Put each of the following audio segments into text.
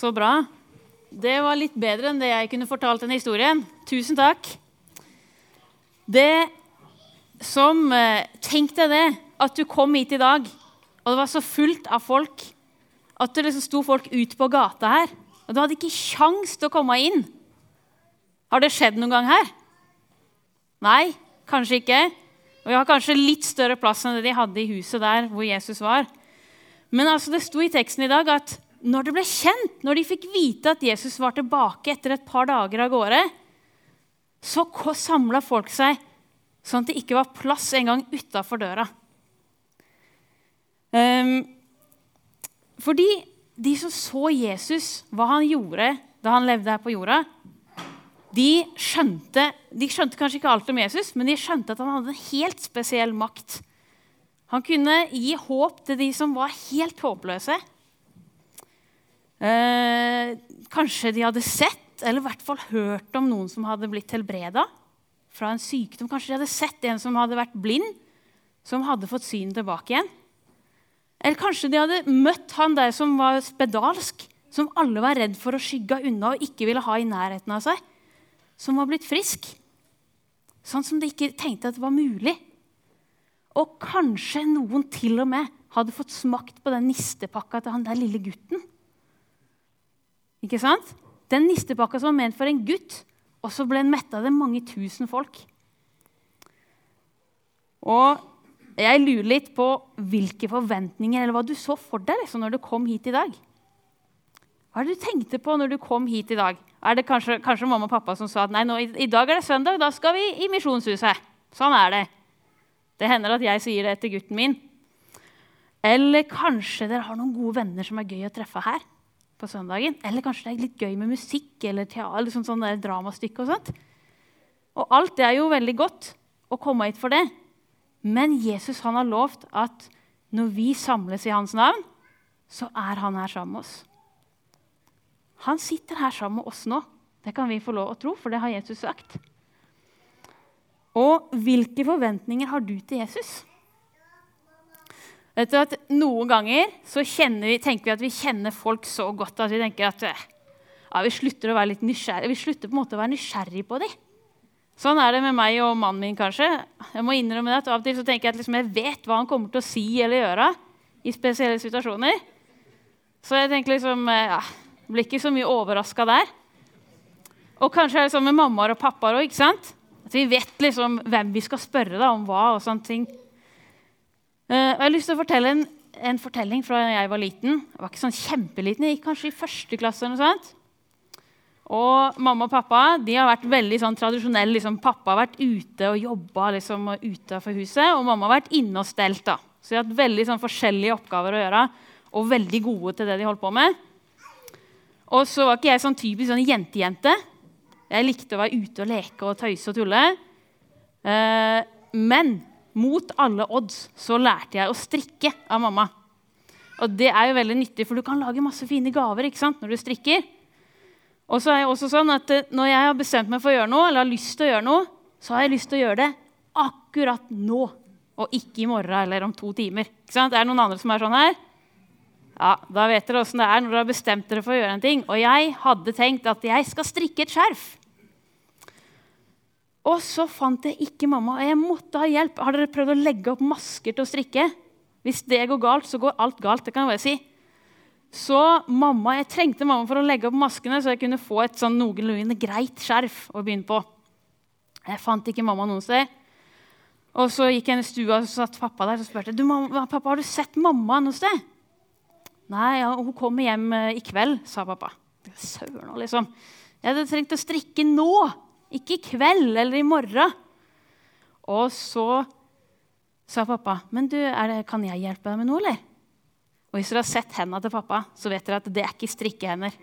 Så bra. Det var litt bedre enn det jeg kunne fortalt denne historien. Tusen takk. Det som eh, Tenk deg det, at du kom hit i dag, og det var så fullt av folk at det liksom sto folk ute på gata her. Og du hadde ikke kjangs til å komme inn. Har det skjedd noen gang her? Nei, kanskje ikke. Og vi har kanskje litt større plass enn det de hadde i huset der hvor Jesus var. Men altså, det sto i teksten i dag at når det ble kjent, når de fikk vite at Jesus var tilbake etter et par dager av gårde, så samla folk seg sånn at det ikke var plass engang utafor døra. Um, fordi de som så Jesus, hva han gjorde da han levde her på jorda, de skjønte, de skjønte kanskje ikke alt om Jesus, men de skjønte at han hadde en helt spesiell makt. Han kunne gi håp til de som var helt håpløse. Eh, kanskje de hadde sett, eller i hvert fall hørt om noen som hadde blitt helbreda fra en sykdom. Kanskje de hadde sett en som hadde vært blind, som hadde fått synet tilbake igjen. Eller kanskje de hadde møtt han der som var spedalsk, som alle var redd for å skygge unna og ikke ville ha i nærheten av seg, som var blitt frisk. Sånn som de ikke tenkte at det var mulig. Og kanskje noen til og med hadde fått smakt på den nistepakka til han der lille gutten. Ikke sant? Den nistepakka som var ment for en gutt, og så ble den metta av det mange tusen folk. Og jeg lurer litt på hvilke forventninger eller hva du så for deg liksom, når du kom hit i dag. Hva er det du tenkte på når du kom hit i dag? Er det kanskje, kanskje mamma og pappa som sa at nei, nå, i, i, dag er det søndag, da skal vi i Misjonshuset? Sånn er det. Det hender at jeg sier det til gutten min. Eller kanskje dere har noen gode venner som er gøy å treffe her på søndagen. Eller kanskje det er litt gøy med musikk eller teater, sånn, sånn dramastykke. Og sånt. Og alt det er jo veldig godt å komme hit for det. Men Jesus han har lovt at når vi samles i hans navn, så er han her sammen med oss. Han sitter her sammen med oss nå. Det kan vi få lov å tro, for det har Jesus sagt. Og hvilke forventninger har du til Jesus? Vet du at Noen ganger så vi, tenker vi at vi kjenner folk så godt at vi tenker at ja, vi slutter å være litt nysgjerrig. Vi slutter på en måte å være nysgjerrig på dem. Sånn er det med meg og mannen min, kanskje. Jeg må innrømme det, at Av og til så tenker jeg at liksom jeg vet hva han kommer til å si eller gjøre i spesielle situasjoner. Så jeg tenker liksom ja, Blir ikke så mye overraska der. Og kanskje er det sånn med mammaer og pappaer òg. At vi vet liksom hvem vi skal spørre da, om hva. og sånne ting. Uh, jeg har lyst til å fortelle en, en, fortelling fra da jeg var liten. Jeg var ikke sånn kjempeliten, jeg gikk kanskje i første klasse. eller noe sånt. Og mamma og pappa de har vært veldig sånn tradisjonelle. Liksom, pappa har vært ute og jobba liksom, utenfor huset, og mamma har vært inne og stelt. da. Så de har hatt veldig sånn, forskjellige oppgaver å gjøre, og veldig gode til det de holdt på med. Og så var ikke jeg sånn typisk sånn jentejente. Jeg likte å være ute og leke og tøyse og tulle. Eh, men mot alle odds så lærte jeg å strikke av mamma. Og det er jo veldig nyttig, for du kan lage masse fine gaver ikke sant, når du strikker. Og så er det også sånn at eh, Når jeg har bestemt meg for å gjøre noe, eller har lyst til å gjøre noe, så har jeg lyst til å gjøre det akkurat nå, og ikke i morgen eller om to timer. Ikke sant? Er det noen andre som er sånn her? Ja, Da vet dere åssen det er når dere har bestemt dere for å gjøre en ting. Og jeg hadde tenkt at jeg skal strikke et skjerf. Og så fant jeg ikke mamma. Jeg måtte ha hjelp. Har dere prøvd å legge opp masker til å strikke? Hvis det går galt, så går alt galt. det kan jeg bare si. Så mamma, Jeg trengte mamma for å legge opp maskene, så jeg kunne få et sånn noenlunde greit skjerf å begynne på. Jeg fant ikke mamma noen sted. Og Så gikk jeg inn i stua og så satt pappa der og spurte du, mamma, pappa, har du sett mamma noe sted. Nei, ja, hun kommer hjem eh, i kveld, sa pappa. Søren, liksom. Jeg hadde trengt å strikke nå. Ikke i kveld eller i morgen. Og så sa pappa, 'Men du, det, kan jeg hjelpe deg med noe, eller?' Og hvis dere har sett hendene til pappa, så vet dere at det er ikke strikkehender.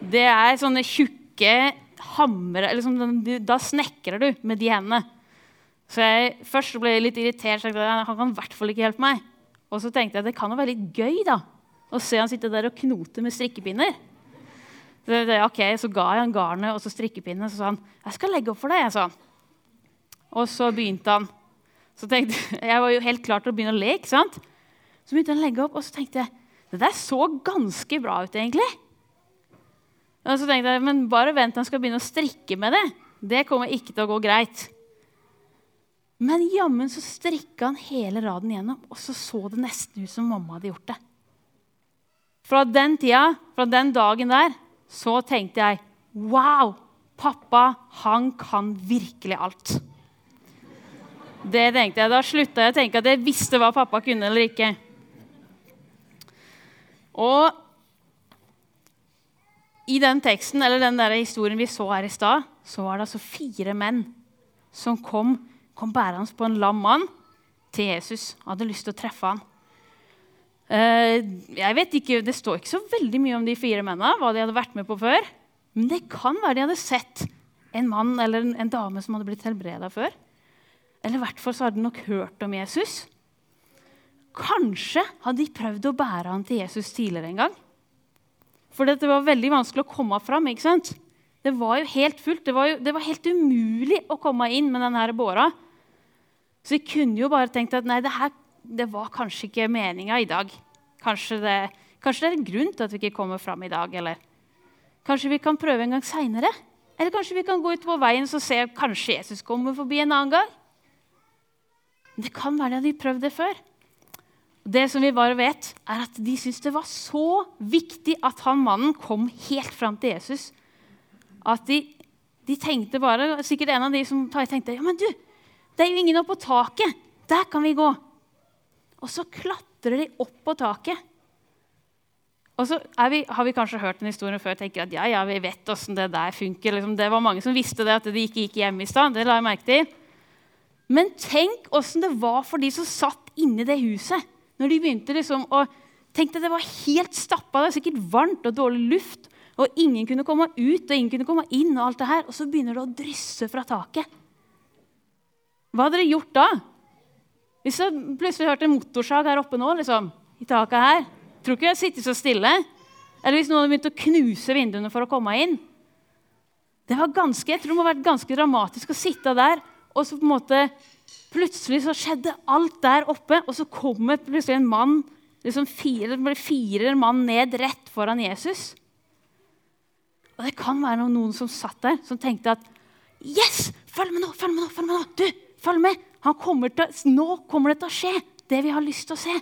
Det er sånne tjukke hamre liksom, Da snekrer du med de hendene. Så jeg først ble litt irritert. Jeg, han kan i hvert fall ikke hjelpe meg. Og så tenkte jeg det kan jo være litt gøy da, å se han sitte der og knote med strikkepinner. Så, ok, så ga jeg han garnet og så strikkepinnen. Så sa han jeg skal legge opp for deg. Sa han. Og så begynte han. Så tenkte, Jeg var jo helt klar til å begynne å le. ikke sant? Så begynte han å legge opp, og så tenkte jeg det der så ganske bra ut. egentlig. Og så tenkte jeg men bare vent han skal begynne å strikke med det. Det kommer ikke til å gå greit. Men jammen så strikka han hele raden gjennom, og så så det nesten ut som mamma hadde gjort det. Fra den tida, fra den dagen der, så tenkte jeg Wow! Pappa, han kan virkelig alt. Det tenkte jeg. Da slutta jeg å tenke at jeg visste hva pappa kunne eller ikke. Og i den teksten, eller den der historien vi så her i stad, så var det altså fire menn som kom, kom bærende på en lam mann til Jesus. Hadde lyst til å treffe han. Eh, jeg vet ikke, Det står ikke så veldig mye om de fire mennene, hva de hadde vært med på før. Men det kan være de hadde sett en mann eller en dame som hadde blitt helbreda før. Eller i hvert fall så hadde de nok hørt om Jesus. Kanskje hadde de prøvd å bære han til Jesus tidligere en gang. For det var veldig vanskelig å komme fram. ikke sant? Det var jo helt fullt. Det var, jo, det var helt umulig å komme inn med denne båra. Så de kunne jo bare tenkt at nei, det, her, det var kanskje ikke meninga i dag. Kanskje det, kanskje det, er en grunn til at vi ikke kommer fram i dag. Eller kanskje vi kan prøve en gang seinere. Eller kanskje vi kan gå ut på veien og se kanskje Jesus kommer forbi en annen gang. Det kan være de prøvde det før. Det som vi bare vet, er at de syntes det var så viktig at han mannen kom helt fram til Jesus, at de, de tenkte bare Sikkert en av de som tenkte ja, men du, det er jo ingen oppe på taket. Der kan vi gå. Og så klatrer de opp på taket. Og så vi, har vi kanskje hørt en historie før og tenker at ja, ja, vi vet åssen det der funker. Liksom, det var mange som visste det, at de ikke gikk hjem i stad. Det la jeg merke til. Men tenk åssen det var for de som satt inni det huset. Når de begynte liksom å tenkte Det var helt stappa, det var sikkert varmt og dårlig luft. Og ingen kunne komme ut og ingen kunne komme inn. Og alt det her, og så begynner det å drysse fra taket. Hva hadde dere gjort da? Hvis du plutselig hørte en motorsag her oppe nå, liksom, i taket her, tror ikke jeg hadde sittet så stille. Eller hvis noen hadde begynt å knuse vinduene for å komme inn. Det var ganske, jeg tror det må ha vært ganske dramatisk å sitte der, og så på en måte Plutselig så skjedde alt der oppe, og så kommer plutselig en mann liksom fire, fire mann ned rett foran Jesus. Og det kan være noen som satt der, som tenkte at Yes! Følg med nå! følg med nå, følg med Nå Du, følg med! Kommer til, nå kommer det til å skje, det vi har lyst til å se.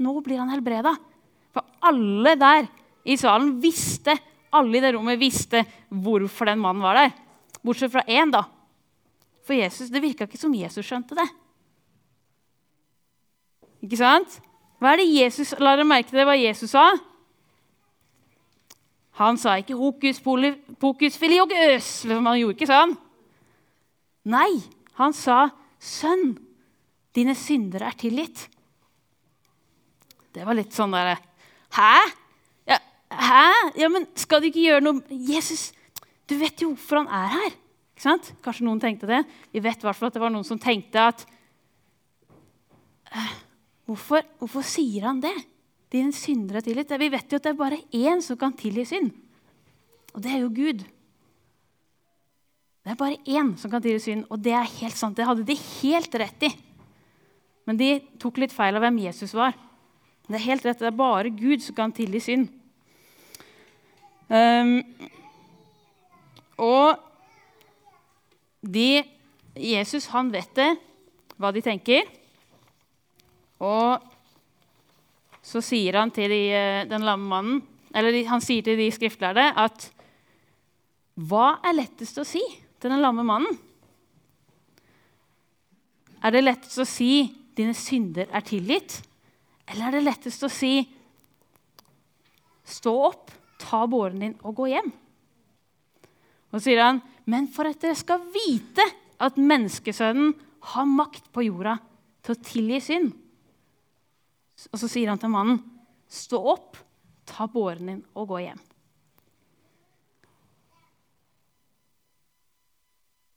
Nå blir han helbreda. For alle der i salen visste, alle i det rommet visste hvorfor den mannen var der. Bortsett fra én, da. For Jesus, det virka ikke som Jesus skjønte det. Ikke sant? Hva er det Jesus, La dere merke til hva Jesus sa. Han sa ikke 'hokus pokus filiogus'. som han gjorde ikke sånn. Nei, han sa 'Sønn, dine syndere er tilgitt'. Det var litt sånn derre Hæ? Ja, hæ? Ja, men skal du ikke gjøre noe Jesus, du vet jo hvorfor han er her. Kanskje noen tenkte det. Vi vet i at det var noen som tenkte at «Eh, hvorfor, hvorfor, sier han det? Dine syndere er tilgitt. Vi vet jo at det er bare én som kan tilgi synd. Og det er jo Gud. Det er bare én som kan tilgi synd, og det er helt sant. Det hadde de helt rett i. Men de tok litt feil av hvem Jesus var. Det er helt rett, det er bare Gud som kan tilgi synd. Um, og de, Jesus han vet det, hva de tenker. Og så sier han til de, eh, den lamme mannen, eller han sier til de skriftlærde at Hva er lettest å si til den lamme mannen? Er det lettest å si 'dine synder er tilgitt'? Eller er det lettest å si 'stå opp, ta båren din og gå hjem'? Og så sier han men for at dere skal vite at menneskesønnen har makt på jorda til å tilgi synd. Og så sier han til mannen, stå opp, ta båren din og gå hjem.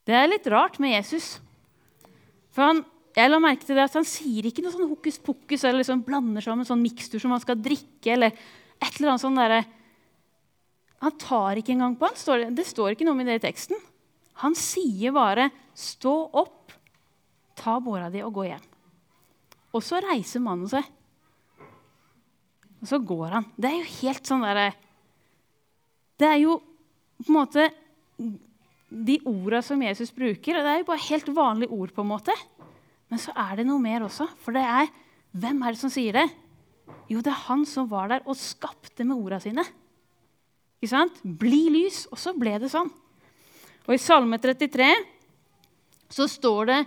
Det er litt rart med Jesus. For han, jeg la merke til det at han sier ikke noe sånn hokus pokus eller liksom blander sammen sånn mikstur som han skal drikke. eller et eller annet sånn der, han tar ikke engang på han. Det står ikke noe om det i teksten. Han sier bare 'stå opp, ta båra di og gå hjem'. Og så reiser mannen seg. Og så går han. Det er jo helt sånn derre Det er jo på en måte de orda som Jesus bruker. og Det er jo bare helt vanlige ord, på en måte. Men så er det noe mer også. For det er hvem er det som sier det? Jo, det er han som var der og skapte med orda sine. Ikke sant? Bli lys. Og så ble det sånn. Og i Salme 33 så står det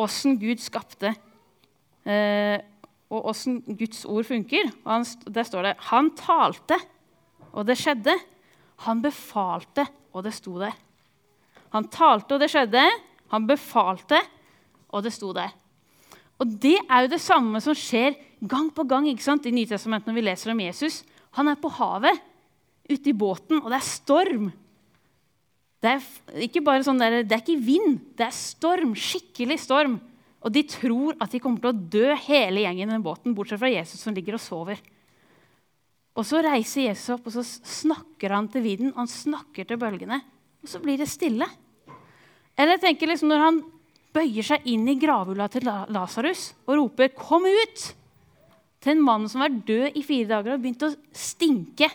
åssen Gud skapte, eh, og åssen Guds ord funker. Og der står det Han talte, og det skjedde. Han befalte, og det sto der. Han talte, og det skjedde. Han befalte, og det sto der. Og det er jo det samme som skjer gang på gang ikke sant? i Nytestamentet når vi leser om Jesus. Han er på havet, ute i båten, og det er storm. Det er ikke bare sånn der, det er ikke vind, det er storm. Skikkelig storm. Og de tror at de kommer til å dø, hele gjengen i den båten, bortsett fra Jesus som ligger og sover. Og Så reiser Jesus opp og så snakker han til vinden, han snakker til bølgene. Og så blir det stille. Eller jeg tenker liksom når han bøyer seg inn i gravhula til Lasarus og roper 'Kom ut!' til en mann som var død i fire dager og begynte å stinke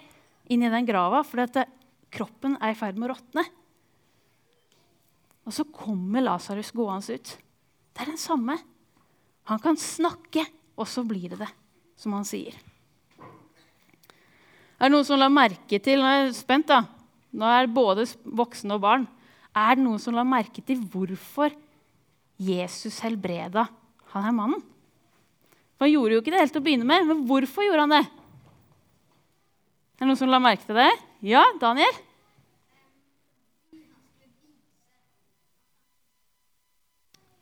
inn i den grava fordi kroppen er i ferd med å råtne. Og så kommer Lasarus gående ut. Det er den samme. Han kan snakke, og så blir det det som han sier. Er det noen som la merke til Nå er jeg spent, da. Nå er både voksne og barn. Er det noen som la merke til hvorfor Jesus helbreda han her mannen? Han gjorde jo ikke det helt til å begynne med, men hvorfor gjorde han det? Er det noen som la merke til det? Ja, Daniel?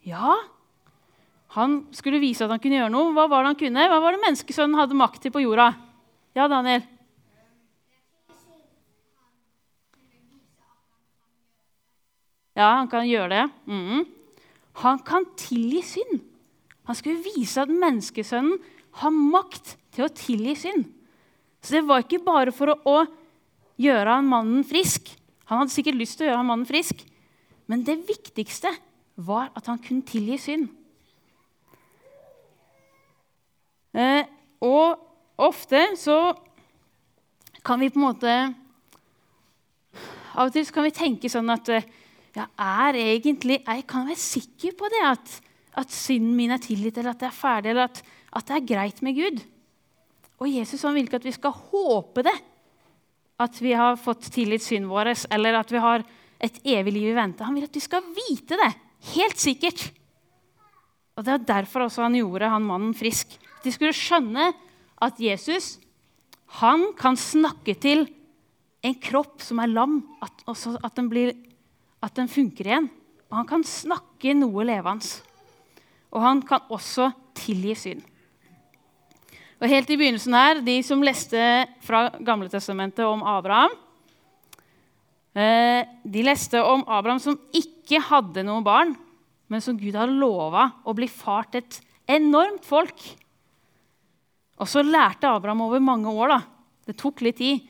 Ja, han skulle vise at han kunne gjøre noe. Hva var det han kunne? Hva var det menneskesønnen hadde makt til på jorda? Ja, Daniel? Ja, han kan gjøre det. Mm. Han kan tilgi synd. Han skulle vise at menneskesønnen har makt til å tilgi synd. Så det var ikke bare for å, å gjøre han mannen frisk. Han hadde sikkert lyst til å gjøre han mannen frisk, men det viktigste var at han kunne tilgi synd. Eh, og ofte så kan vi på en måte Av og til kan vi tenke sånn at eh, ja, er egentlig, jeg kan være sikker på det, at, at synden min er tilgitt, eller at det er ferdig, eller at, at, det er greit med Gud. Og Jesus han vil ikke at vi skal håpe det, at vi har fått tilgitt synden vår, eller at vi har et evig liv i vente. Han vil at vi skal vite det, helt sikkert. Og Det er derfor også han gjorde han mannen frisk. De skulle skjønne at Jesus han kan snakke til en kropp som er lam, at, at den blir at den funker igjen. Og han kan snakke noe levende. Og han kan også tilgi synd. Og helt i begynnelsen her, De som leste fra Gamle Testamentet om Abraham, eh, de leste om Abraham som ikke hadde noen barn, men som Gud hadde lova å bli far til et enormt folk. Og så lærte Abraham over mange år. da. Det tok litt tid.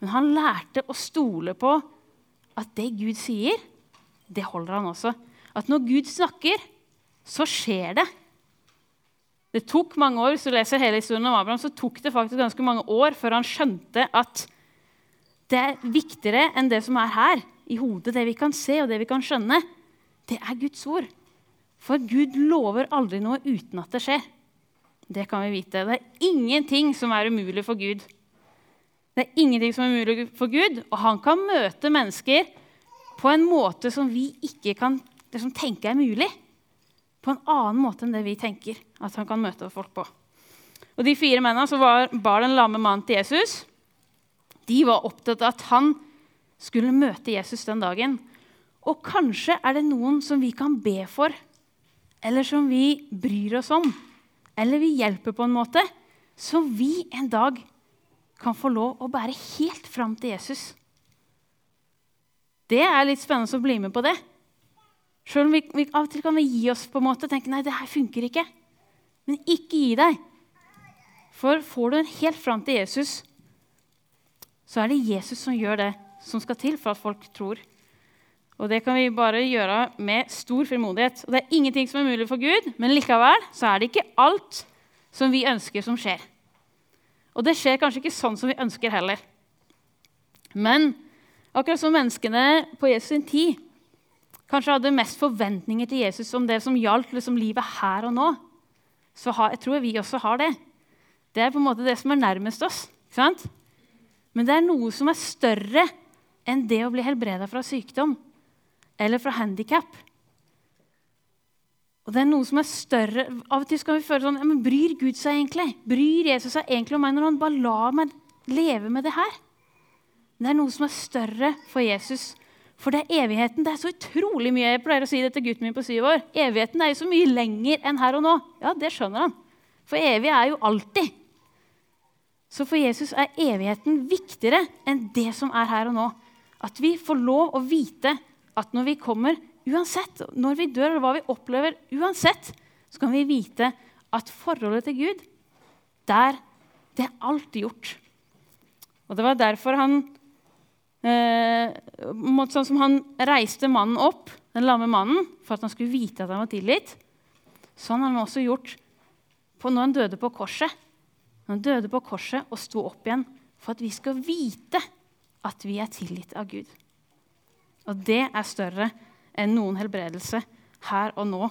Men han lærte å stole på at det Gud sier, det holder han også. At når Gud snakker, så skjer det. Det tok mange år, Hvis du leser hele historien om Abraham, så tok det faktisk ganske mange år før han skjønte at det er viktigere enn det som er her, i hodet, det vi kan se og det vi kan skjønne. Det er Guds ord. For Gud lover aldri noe uten at det skjer. Det kan vi vite. Det er ingenting som er umulig for Gud. Det er ingenting som er umulig for Gud, og han kan møte mennesker på en måte som vi ikke kan liksom, tenke er mulig. På en annen måte enn det vi tenker at han kan møte folk på. Og De fire mennene som bar den lamme mannen til Jesus, de var opptatt av at han skulle møte Jesus den dagen. Og kanskje er det noen som vi kan be for, eller som vi bryr oss om, eller vi hjelper på en måte, som vi en dag kan få lov å bære helt fram til Jesus. Det er litt spennende å bli med på det. Selv om vi, vi, av og til kan vi gi oss på en måte og tenke nei, det her funker ikke. Men ikke gi deg. For får du en helt fram til Jesus, så er det Jesus som gjør det som skal til for at folk tror. Og det kan vi bare gjøre med stor frimodighet. Og det er ingenting som er mulig for Gud, men likevel så er det ikke alt som vi ønsker, som skjer. Og det skjer kanskje ikke sånn som vi ønsker heller. Men Akkurat som menneskene på Jesus sin tid kanskje hadde mest forventninger til Jesus om det som gjaldt liksom, livet her og nå, så har, jeg tror vi også har det. Det er på en måte det som er nærmest oss. Men det er noe som er større enn det å bli helbreda fra sykdom eller fra handikap. Og det er noe som er større. Av og til skal vi føle sånn men Bryr Gud seg egentlig? Bryr Jesus seg egentlig om meg når han bare lar meg leve med det her? Men det er noe som er større for Jesus. For det er evigheten. Det er så utrolig mye. Jeg pleier å si det til gutten min på syv år. Evigheten er jo så mye lenger enn her og nå. Ja, det skjønner han. For evig er jo alltid. Så for Jesus er evigheten viktigere enn det som er her og nå. At vi får lov å vite at når vi kommer Uansett, når vi dør, eller hva vi opplever, uansett, så kan vi vite at forholdet til Gud, der Det er alt gjort. Og det var derfor han eh, Sånn som han reiste mannen opp, den lamme mannen, for at han skulle vite at han var tilgitt. Sånn har han også gjort når han døde på korset. Når han døde på korset og sto opp igjen for at vi skal vite at vi er tilgitt av Gud. Og det er større enn noen helbredelse her og nå.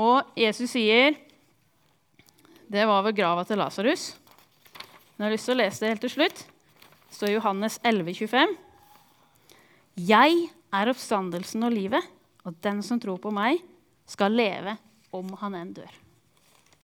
Og Jesus sier Det var ved grava til Lasarus. Jeg har lyst til å lese det helt til slutt. Står Johannes 11, 25. Jeg er oppstandelsen og livet, og den som tror på meg, skal leve om han enn dør.